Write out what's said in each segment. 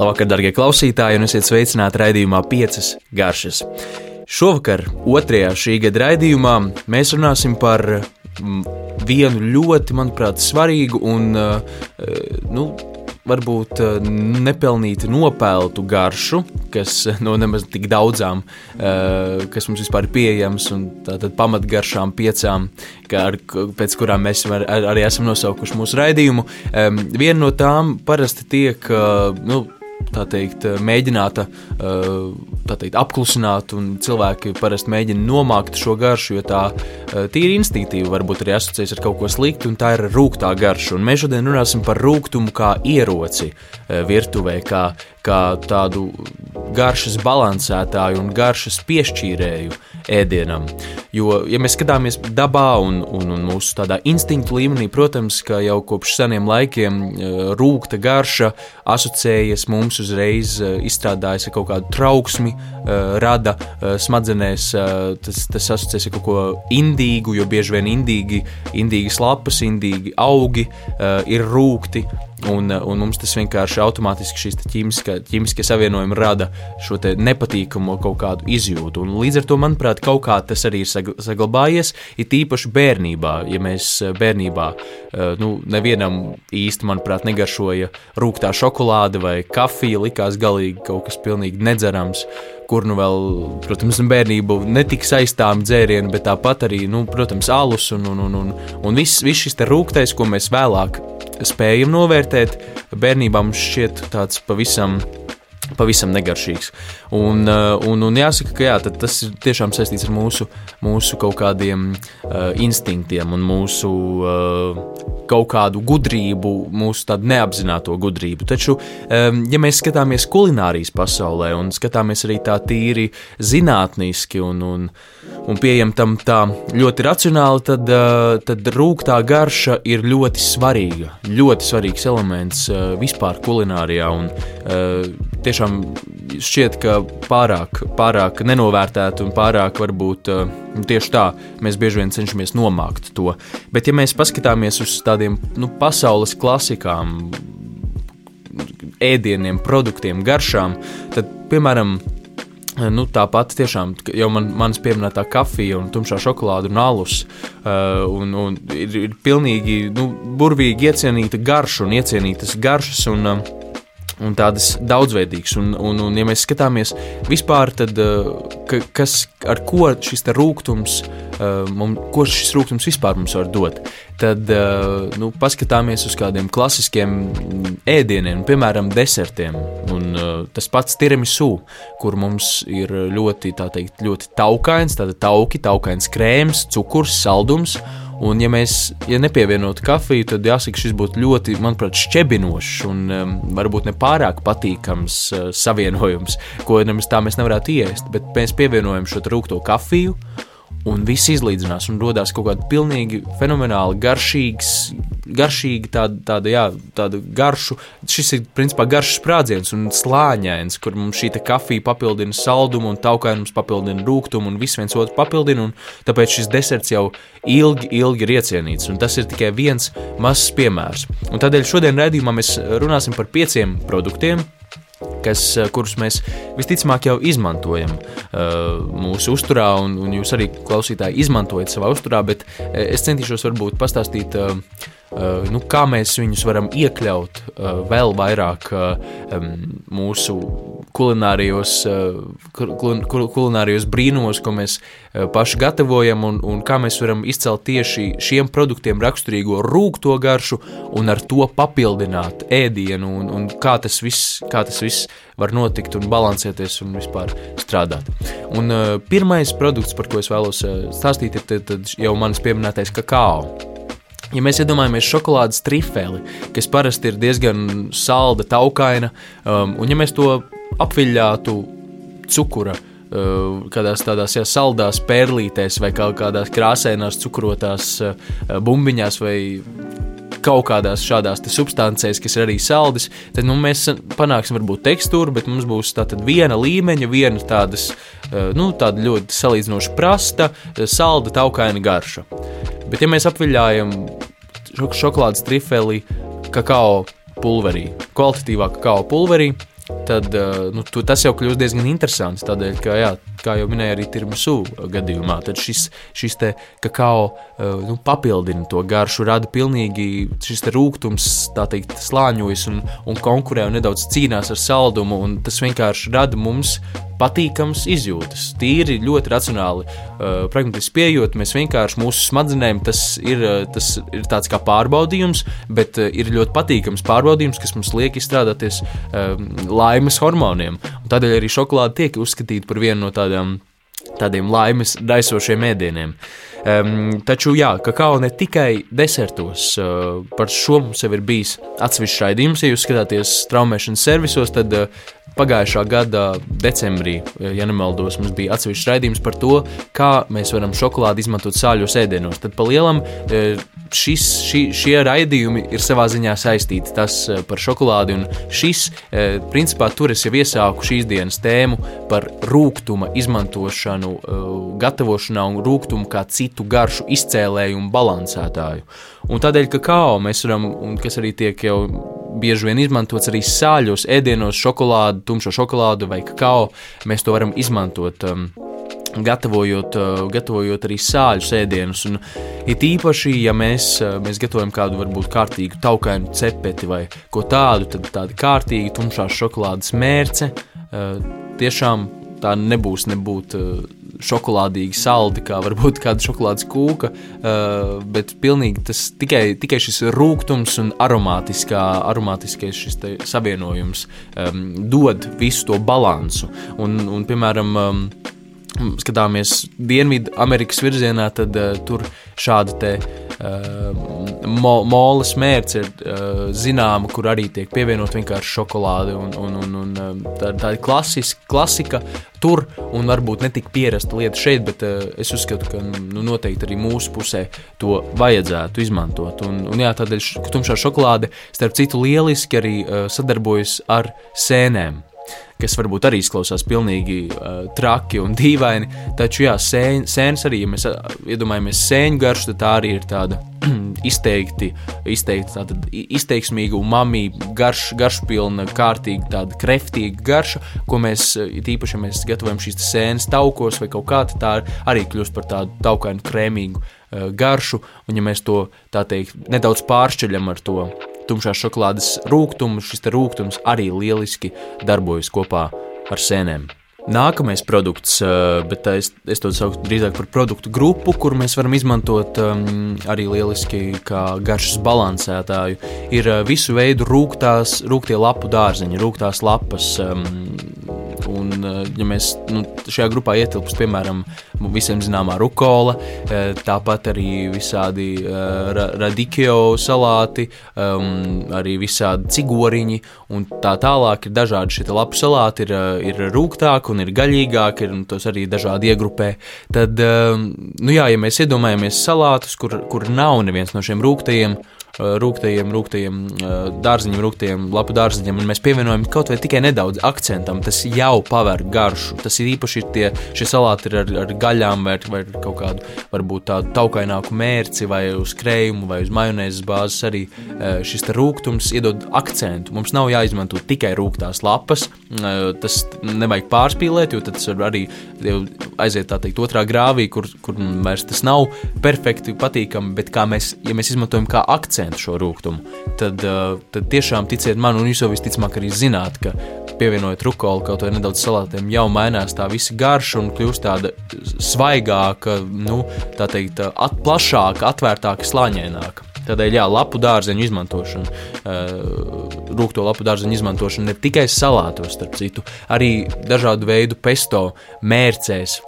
Labvakar, darbie klausītāji, un esiet sveicināti raidījumā Piecas garšas. Šovakar, otrajā šī gada raidījumā, mēs runāsim par mm, vienu ļoti, manuprāt, svarīgu un nu, varbūt eh, nepelnīti nopeltu garšu, kas no nemaz tik daudzām, eh, kas mums vispār ir pieejams, un tātad pamatgaršām piecām, ar, pēc kurām mēs ar, arī esam nosaukuši mūsu raidījumu. Viena no tām parasti tiek, eh, nu, tā teikt, mēģināta tā teikt, apklusināt, un cilvēki parasti mēģina nomākt šo garšu, jo tā tīri instinktīvi varbūt arī asociējas ar kaut ko sliktu, un tā ir rūkstoša garša. Un mēs šodien runāsim par rūkumu kā ieroci virtuvē, kā, kā tādu garšas balansētāju un garšas piešķīrēju ēdienam. Jo, ja mēs skatāmies dabā un, un, un mūsu tādā instinktu līmenī, protams, ka jau kopš seniem laikiem rūkta garša asociējas mums uzreiz izstrādājas ar kaut kādu trauksmi, rada smadzenēs, tas, tas asociējas ar kaut ko indīgu, jo bieži vien indīgi, indīgas lapas, indīgi augi ir rūkti. Un, un mums tas vienkārši automātiski šīs ķīmiskie, ķīmiskie savienojumi rada šo nepatīkamu kaut kādu izjūtu. Un līdz ar to, manuprāt, kaut kā tas arī ir saglabājies. Ir tīpaši bērnībā, ja mēs eh, bērnībā, eh, nu, nevienam īsti, manuprāt, negaršoja rūktā šokolāde vai kafija, likās galīgi kaut kas pilnīgi nedzerams kur nu vēl, protams, bērnību netika saistām dzērienu, bet tāpat arī, nu, protams, alus un, un, un, un, un viss, viss šis rūktais, ko mēs vēlāk spējam novērtēt, bērnībā mums šķiet tāds pavisam pavisam negaršīgs. Un, un, un jāsaka, ka jā, tas ir tiešām saistīts ar mūsu, mūsu kaut kādiem uh, instinktiem un mūsu uh, kaut kādu gudrību, mūsu tādu neapzināto gudrību. Taču, um, ja mēs skatāmies kulinārijas pasaulē un skatāmies arī tā tīri zinātniski un, un, un pieejam tam tā ļoti racionāli, tad, uh, tad rūktā garša ir ļoti svarīga, ļoti svarīgs elements uh, vispār kulinārijā. Un, uh, tiešām šķiet, ka pārāk, pārāk nenovērtēta un pārāk varbūt tieši tā mēs bieži vien cenšamies nomākt to. Bet, ja mēs paskatāmies uz tādiem nu, pasaules klasikām, ēdieniem, produktiem, garšām, tad, piemēram, Nu, tāpat tiešām jau man, manas pieminētā kafija un tumšā šokolāde un alus uh, un, un ir, ir pilnīgi nu, burvīgi iecienīta garša un iecienītas garšas. Un, uh, un tādas daudzveidīgas. Un, un, un ja mēs skatāmies vispār, tad uh, ka, kas, ar ko šis rūkums, uh, mums, ko šis rūkums vispār mums var dot, tad uh, nu, paskatāmies uz kādiem klasiskiem ēdieniem, piemēram, desertiem. Un, tas pats tiramisu, kur mums ir ļoti, teikt, ļoti taukains, tāda tauki, taukains krēms, cukurs, saldums. Un, ja mēs ja nepievienotu kafiju, tad jāsaka, šis būtu ļoti, manuprāt, šķebinošs un um, varbūt ne pārāk patīkams uh, savienojums, ko nemaz tā mēs nevarētu iest. Bet mēs pievienojam šo rūkto kafiju un viss izlīdzinās un radās kaut kāda pilnīgi fenomenāli garšīgs, garšīga tāda, tāda, jā, tāda garšu. Šis ir principā garš sprādziens un slāņains, kur mums šī kafija papildina saldumu un taukainums papildina rūkumu un viss viens otru papildina. Tāpēc šis deserts jau ilgi, ilgi ir iecienīts. Un tas ir tikai viens mazs piemērs. Un tādēļ šodien raidījumā mēs runāsim par pieciem produktiem, kas, eh, kurus mēs visticamāk jau izmantojam uh, mūsu uzturā, un, un jūs arī klausītāji izmantojat savā uzturā, bet eh, es centīšos varbūt pastāstīt. Uh, nu, kā mēs viņus varam iekļaut uh, vēl vairāk um, mūsu kulinārijos, kul, kulinārijos brīnumos, ko mēs paši gatavojam, un, un kā mēs varam izcelt tieši šiem produktiem raksturīgo rūkto garšu un ar to papildināt ēdienu, un, un kā, tas viss, kā tas viss var notikt un balansēties un vispār strādāt. Un, pirmais produkts, par ko es vēlos stāstīt, ir tad, tad jau manis pieminētais kakao. Ja mēs iedomājamies šokolādes trifeli, kas parasti ir diezgan salda, taukaina, um, un ja mēs to apviļātu cukura, uh, kādās tādās jā, saldās pērlītēs vai kaut kādās krāsainās cukurotās uh, bumbiņās vai kaut kādās šādās substancēs, kas ir arī saldas, tad nu, mēs panāksim varbūt tekstūru, bet mums būs tāda viena līmeņa, viena tādas, uh, nu, tāda ļoti salīdzinoši prasta, salda, taukaina garša. Bet, ja mēs apviļājam šokolādes trifeli kakao pulverī, kvalitatīvā kakao pulverī, tad nu, tu, tas jau kļūst diezgan interesants. Tādēļ, ka, jā, kā jau minēju, arī tirmisu gadījumā, tad šis, šis te kakao nu, papildina to garšu, rada pilnīgi šis rūkums, tā teikt, slāņojas un, un konkurē un nedaudz cīnās ar saldumu, un tas vienkārši rada mums patīkams izjūtas. Tīri ļoti racionāli, uh, pragmatiski pieejot, mēs vienkārši mūsu smadzenēm tas ir, uh, tas ir tāds kā pārbaudījums, bet uh, ir ļoti patīkams pārbaudījums, kas mums liek izstrādāties um, laimes hormoniem. Un tādēļ arī šokolāde tiek uzskatīta par vienu no tādām tādiem laimes raisošiem ēdieniem. Um, taču, jā, kakao ne tikai desertos, uh, par šo mums jau ir bijis atsevišķs raidījums. Ja jūs skatāties straumēšanas servisos, tad uh, Pagājušā gada decembrī, ja nemaldos, mums bija atsevišķs raidījums par to, kā mēs varam šokolādi izmantot sāļos ēdienos. Tad pa lielam šis, šī, šie raidījumi ir savā ziņā saistīti tas par šokolādi, un šis, principā, tur es jau iesāku šīs dienas tēmu par rūkuma izmantošanu, gatavošanā un rūkumu kā citu garšu izcēlēju un balansētāju. Un tādēļ, ka kakao mēs varam, un kas arī tiek jau bieži vien izmantots arī sāļos, ēdienos, šokolādu, tumšo šokolādu vai kakao. Mēs to varam izmantot. Um, gatavojot, uh, gatavojot arī sāļu ēdienus. Un it īpaši, ja mēs, uh, mēs gatavojam kādu varbūt kārtīgu taukainu cepeti vai ko tādu, tad tāda kārtīga tumšās šokolādes mērce uh, tiešām tā nebūs nebūt šokolādīgi saldi, kā varbūt kāda šokolādes kūka, uh, bet pilnīgi tas tikai, tikai šis rūkums un aromātiskais šis savienojums um, dod visu to balansu. Un, un piemēram, skatāmies Dienvidu Amerikas virzienā, tad uh, tur šāda te molas mērce ir uh, zināma, kur arī tiek pievienot vienkārši šokolāde un, un, un, un tā, tā ir klasiska, klasika tur un varbūt ne tik pierasta lieta šeit, bet es uzskatu, ka nu, noteikti arī mūsu pusē to vajadzētu izmantot. Un, un jā, tādēļ tumšā šokolāde, starp citu, lieliski arī sadarbojas ar sēnēm kas varbūt arī izklausās pilnīgi uh, traki un dīvaini. Taču, jā, sēn, sēnes arī, ja mēs uh, iedomājamies sēņu garšu, tad tā arī ir tāda izteikti, izteikti tāda izteiksmīga un mamīga, garš, garšpilna, kārtīga, tāda kreftīga garša, ko mēs, īpaši, ja mēs gatavojam šīs sēnes taukos vai kaut kā tā, arī kļūst par tādu taukainu krēmīgu uh, garšu, un ja mēs to, tā teikt, nedaudz pāršķeļam ar to tumšās šokolādes rūkums, šis rūkums arī lieliski darbojas kopā ar sēnēm. Nākamais produkts, eh, bet es, es to saucu drīzāk par produktu grupu, kur mēs varam izmantot um, arī lieliski kā garšas balansētāju, ir eh, visu veidu rūktās, rūktie lapu dārzeņi, rūktās lapas. Um, Un, eh, ja mēs nu, šajā grupā ietilpst, piemēram, visiem zināmā rukola, eh, tāpat arī visādi eh, radikio salāti, um, arī visādi cigoriņi un tā tālāk ir dažādi šie lapu salāti, ir, ir rūgtāki un ir gaļīgāki, un tos arī dažādi iegrupē. Tad, nu jā, ja mēs iedomājamies salātus, kur, kur nav neviens no šiem rūgtajiem, rūktajiem, rūktajiem dārziņiem, rūktajiem lapu dārziņiem, un mēs pievienojam kaut vai tikai nedaudz akcentam, tas jau paver garšu. Tas ir īpaši tie, šie salāti ar, ar gaļām vai, vai kaut kādu varbūt tādu taukaināku mērci vai uz krējumu vai uz majonēzes bāzes arī šis rūkums iedod akcentu. Mums nav jāizmanto tikai rūktās lapas, tas nevajag pārspīlēt, jo tas var arī aiziet tā teikt otrā grāvī, kur, kur vairs tas nav perfekti patīkami, bet kā mēs, ja mēs izmantojam kā akcentu, akcentu šo rūkumu, tad, uh, tad tiešām ticiet man, un jūs jau visticamāk arī zināt, ka pievienojot rukoli kaut vai nedaudz salātiem, jau mainās tā visa garša un kļūst tāda svaigāka, nu, tā teikt, at, plašāka, atvērtāka, slāņaināka. Tādēļ, jā, lapu dārzeņu izmantošana, uh, rūkto lapu dārzeņu izmantošana ne tikai salātos, starp citu, arī dažādu veidu pesto mērcēs,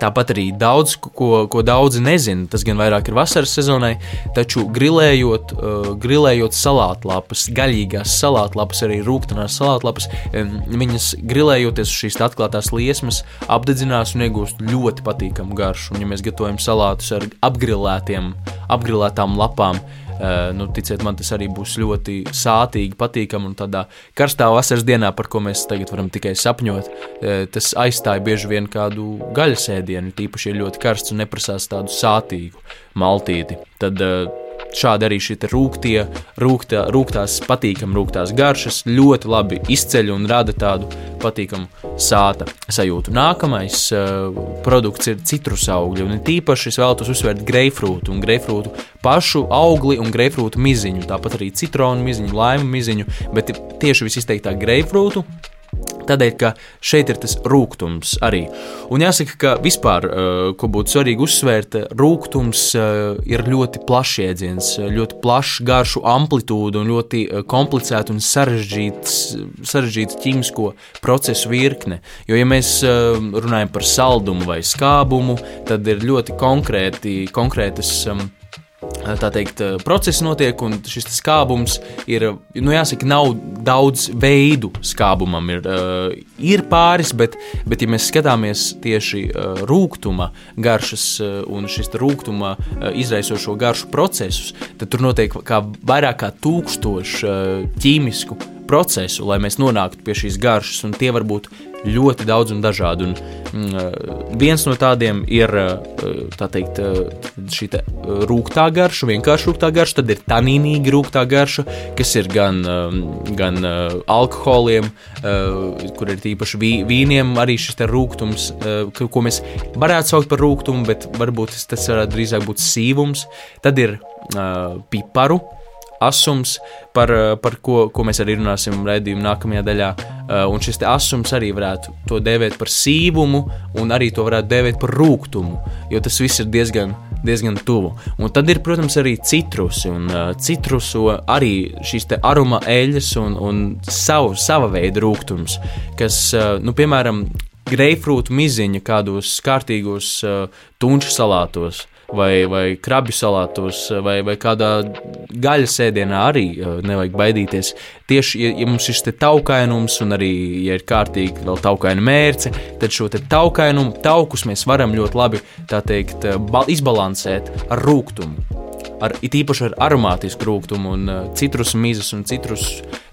Tāpat arī daudz, ko, ko daudzi nezina, tas gan vairāk ir vasaras sezonai, taču grilējot, uh, grilējot salātlapas, gaļīgās salātlapas, arī rūkstošās salātlapas, um, viņas grilējoties uz šīs atklātās liesmas, apdedzinās un iegūst ļoti patīkamu garšu. Un, ja mēs gatavojam salātus ar apgrilētiem, apgrilētām lapām, nu, ticiet man, tas arī būs ļoti sātīgi, patīkami un tādā karstā vasaras dienā, par ko mēs tagad varam tikai sapņot. Uh, tas aizstāja bieži vien kādu gaļas ēdienu, tīpaši ir ļoti karsts un neprasās tādu sātīgu maltīti. Tad, uh, šādi arī šie rūktie, rūktā, rūktās, patīkami rūktās garšas ļoti labi izceļ un rada tādu patīkamu sāta sajūtu. Nākamais uh, produkts ir citrus augļi, un tīpaši es vēlos uzsvērt greifrūtu un greifrūtu pašu augli un greifrūtu miziņu, tāpat arī citronu miziņu, laimu miziņu, bet tieši visizteiktāk greifrūtu Tādēļ, ka šeit ir tas rūkums arī. Un jāsaka, ka vispār, uh, ko būtu svarīgi uzsvērt, rūkums uh, ir ļoti plašs jēdziens, ļoti plašs garšu amplitūda un ļoti uh, komplicēta un sarežģīta ķīmisko procesu virkne. Jo, ja mēs runājam par saldumu vai skābumu, tad ir ļoti konkrēti, konkrētas um, tā teikt, procesi notiek, un šis skābums ir, nu, jāsaka, nav daudz veidu skābumam. Ir, uh, ir pāris, bet, bet, ja mēs skatāmies tieši rūkuma garšas un šis rūkuma izraisošo garšu procesus, tad tur notiek kā vairāk kā tūkstoši uh, ķīmisku procesu, lai mēs nonāktu pie šīs garšas, un tie var būt ļoti daudz un dažādi. Un, mm, viens no tādiem ir tā teikt, šī te rūkstošā garša, vienkārši rūkstošā garša, tad ir tanīnīga rūkstošā garša, kas ir gan, gan alkoholiem, kur ir tīpaši vīniem, arī šis rūkums, ko mēs varētu saukt par rūkumu, bet varbūt tas varētu drīzāk būt sīvums. Tad ir piparu asums, par, eh, par ko, ko mēs arī runāsim redzējuma nākamajā daļā. Eh, un šis asums arī varētu to dēvēt par sīvumu, un arī to varētu dēvēt par rūkumu, jo tas viss ir diezgan, diezgan tuvu. Un tad ir, protams, arī citrusi, un uh, citrusu arī šīs aroma eļļas un, un savu, sava veida rūkums, kas, nu, piemēram, greifrūtu miziņa kādos kārtīgos uh, tunču salātos vai, vai krabju salātos, vai, vai kādā gaļas ēdienā arī uh, nevajag baidīties. Tieši, ja, ja mums ir šis taukainums, un arī, ja ir kārtīgi vēl taukaina mērce, tad šo taukainumu, taukus mēs varam ļoti labi teikt, uh, izbalansēt ar rūkumu. Ar, it īpaši ar aromātisku rūkumu, un uh, citrus mizas un citrus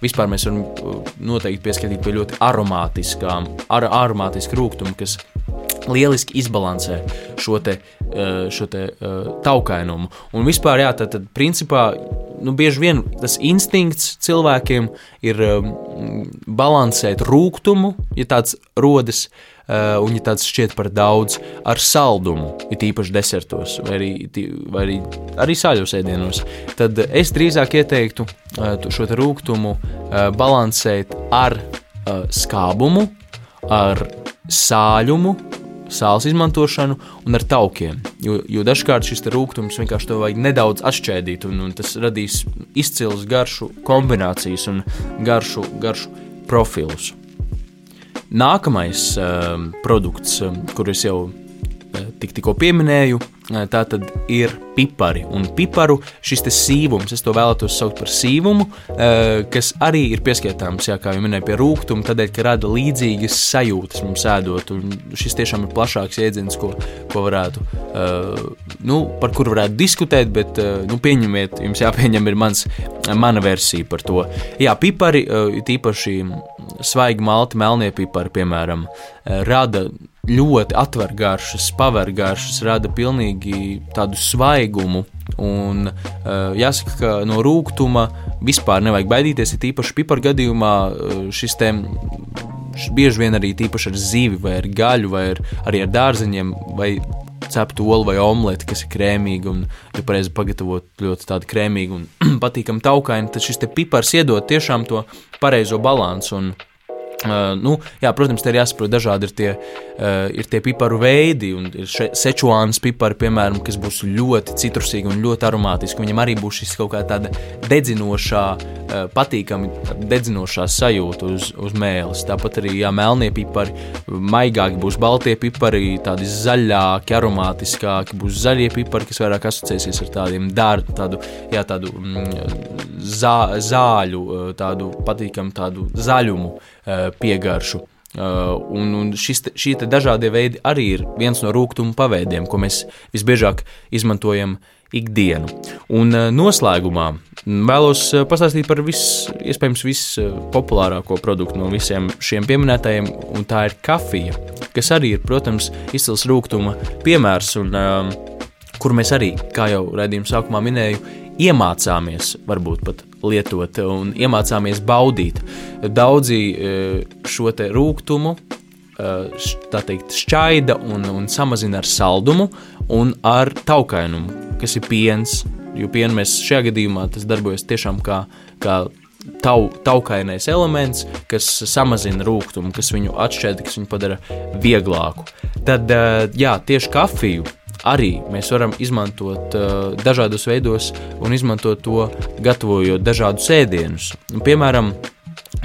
vispār mēs varam uh, noteikti pieskatīt pie ļoti aromātiskām, ar, aromātisku rūkumu, kas lieliski izbalansē šo te, eh, šo te uh, taukainumu. Un vispār, jā, tad, tad principā, nu, bieži vien tas instinkts cilvēkiem ir um, balansēt rūkumu, ja tāds rodas, un ja tāds šķiet par daudz, ar saldumu, it īpaši desertos vai arī, vai arī, arī sāļos ēdienos. Tad es drīzāk ieteiktu šo rūkumu balansēt ar skābumu, ar sāļumu, sāls izmantošanu un ar taukiem. Jo, jo dažkārt šis rūkums vienkārši to vajag nedaudz atšķēdīt, un, un tas radīs izcils garšu kombinācijas un garšu, garšu profilus. Nākamais um, produkts, um, kurus jau uh, tik, tikko pieminēju, tad ir pipari. Un piparu šis sīvums, es to vēlētos saukt par sīvumu, kas arī ir pieskaitāms, jā, kā jau minēju, pie rūkuma, tādēļ, ka rada līdzīgas sajūtas mums ēdot. Un šis tiešām ir plašāks jēdziens, ko, ko varētu, nu, par kuru varētu diskutēt, bet, nu, pieņemiet, jums jāpieņem ir mans, mana versija par to. Jā, pipari, tīpaši svaigi malti, melnie pipari, piemēram, rada ļoti atver garšas, paver garšas, rada pilnīgi tādu svaigumu. Un, uh, jāsaka, ka no rūkuma vispār nevajag baidīties. Ir īpaši piparu gadījumā uh, šis te bieži vien arī tīpaši ar zivi, vai ar gaļu, vai ar, arī ar dārzeņiem, vai ceptu olu vai omleti, kas ir krēmīga un, ja pareizi pagatavot, ļoti tāda krēmīga un patīkama taukaina, tad šis pipars iedod tiešām to pareizo balansu. Un, Uh, nu, jā, protams, te ir jāsaprot, dažādi ir tie, uh, ir tie piparu veidi. Ir sečuāns pipari, piemēram, kas būs ļoti citrusīgi un ļoti aromātiski. Viņam arī būs šis kaut kā tāda dedzinošā, uh, patīkami dedzinošā sajūta uz, uz mēles. Tāpat arī jā, melnie pipari, maigāki būs baltie pipari, tādi zaļāki, aromātiskāki būs zaļie pipari, kas vairāk asociēsies ar tādiem dārdu, tādu, jā, tādu mm, zā, zāļu, tādu patīkamu tādu zaļumu piegaršu. Uh, un, un šis, šie dažādie veidi arī ir viens no rūkstošiem paveidiem, ko mēs visbiežāk izmantojam ikdienu. Un noslēgumā vēlos pastāstīt par visu, iespējams, vispopulārāko produktu no visiem šiem pieminētajiem, un tā ir kafija, kas arī ir, protams, izcils rūkstoša piemērs, un um, kur mēs arī, kā jau redzējuma sākumā minēju, iemācāmies, varbūt pat lietot un iemācāmies baudīt. Daudzi šo te rūkumu tā teikt, šķaida un, un samazina ar saldumu un ar taukainumu, kas ir piens. Jo pienu mēs šajā gadījumā tas darbojas tiešām kā, kā tau, taukainais elements, kas samazina rūkumu, kas viņu atšķēda, kas viņu padara vieglāku. Tad, jā, tieši kafiju arī mēs varam izmantot uh, dažādos veidos un izmantot to gatavojot dažādus ēdienus. Piemēram,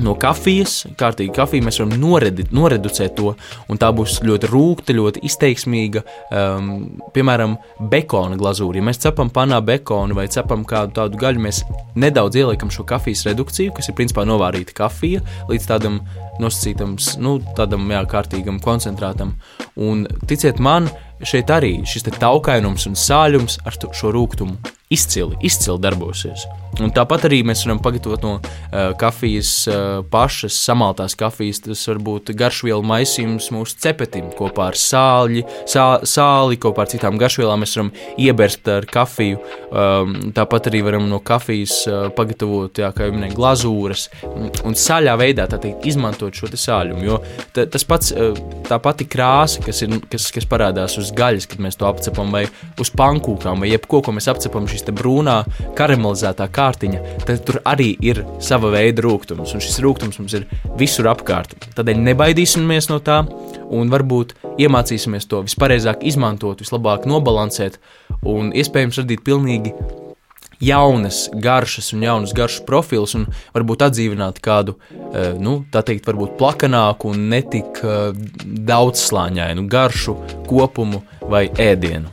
no kafijas, kārtīgi kafiju, mēs varam noredi, noreducēt to, un tā būs ļoti rūkta, ļoti izteiksmīga. Um, piemēram, bekona glazūra. Ja mēs cepam panā bekonu vai cepam kādu tādu gaļu, mēs nedaudz ieliekam šo kafijas redukciju, kas ir principā novārīta kafija, līdz tādam nosacītam, nu, tādam jā, kārtīgam koncentrātam. Un ticiet man, šeit arī šis taukainums un sāļums ar šo rūkumu izcili, izcili darbosies. Un tāpat arī mēs varam pagatavot no uh, kafijas uh, pašas samaltās kafijas. Tas var būt garšvielu maisījums mūsu cepetim kopā ar sāli, sā, sāli kopā ar citām garšvielām. Mēs varam ieberst ar kafiju. Um, tāpat arī varam no kafijas uh, pagatavot, jā, kā jau minēju, glazūras un saļā veidā teikt, izmantot šo sāļumu. Jo ta, tas pats, uh, tā pati krāsa, kas, ir, kas, kas parādās uz gaļas, kad mēs to apcepam, vai uz pankūkām, vai jebko, ko mēs apcepam, šīs brūnā karamelizētā kārtiņa, tad tur arī ir sava veida rūkums. Un šis rūkums mums ir visur apkārt. Tādēļ nebaidīsimies no tā un varbūt iemācīsimies to vispareizāk izmantot, vislabāk nobalansēt un iespējams radīt pilnīgi jaunas garšas un jaunus garšu profilus, un varbūt atdzīvināt kādu, eh, nu, tā teikt, varbūt plakanāku un netik eh, daudzslāņainu garšu kopumu vai ēdienu.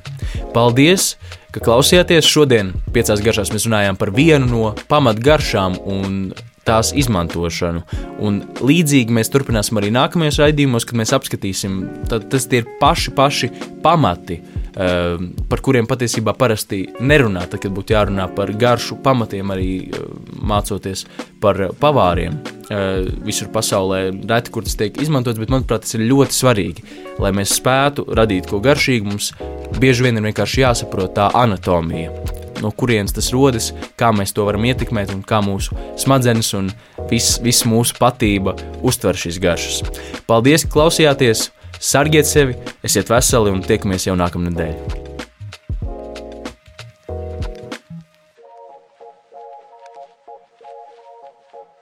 Paldies! Ka klausījāties. Šodien piecās garšās mēs runājām par vienu no pamatgaršām un tās izmantošanu. Un līdzīgi mēs turpināsim arī nākamajos raidījumos, kad mēs apskatīsim, tad tas ir paši, paši pamati, uh, par kuriem patiesībā parasti nerunā. Tad, kad būtu jārunā par garšu pamatiem, arī uh, mācoties par pavāriem. Uh, visur pasaulē reti, kur tas tiek izmantots, bet manuprāt, tas ir ļoti svarīgi, lai mēs spētu radīt ko garšīgu. Mums bieži vien ir vienkārši jāsaprot tā anatomija, no kurienes tas rodas, kā mēs to varam ietekmēt un kā mūsu smadzenes un viss vis mūsu patība uztver šīs garšas. Paldies, ka klausījāties! Sargiet sevi, esiet veseli un tiekamies jau nākamnedēļ!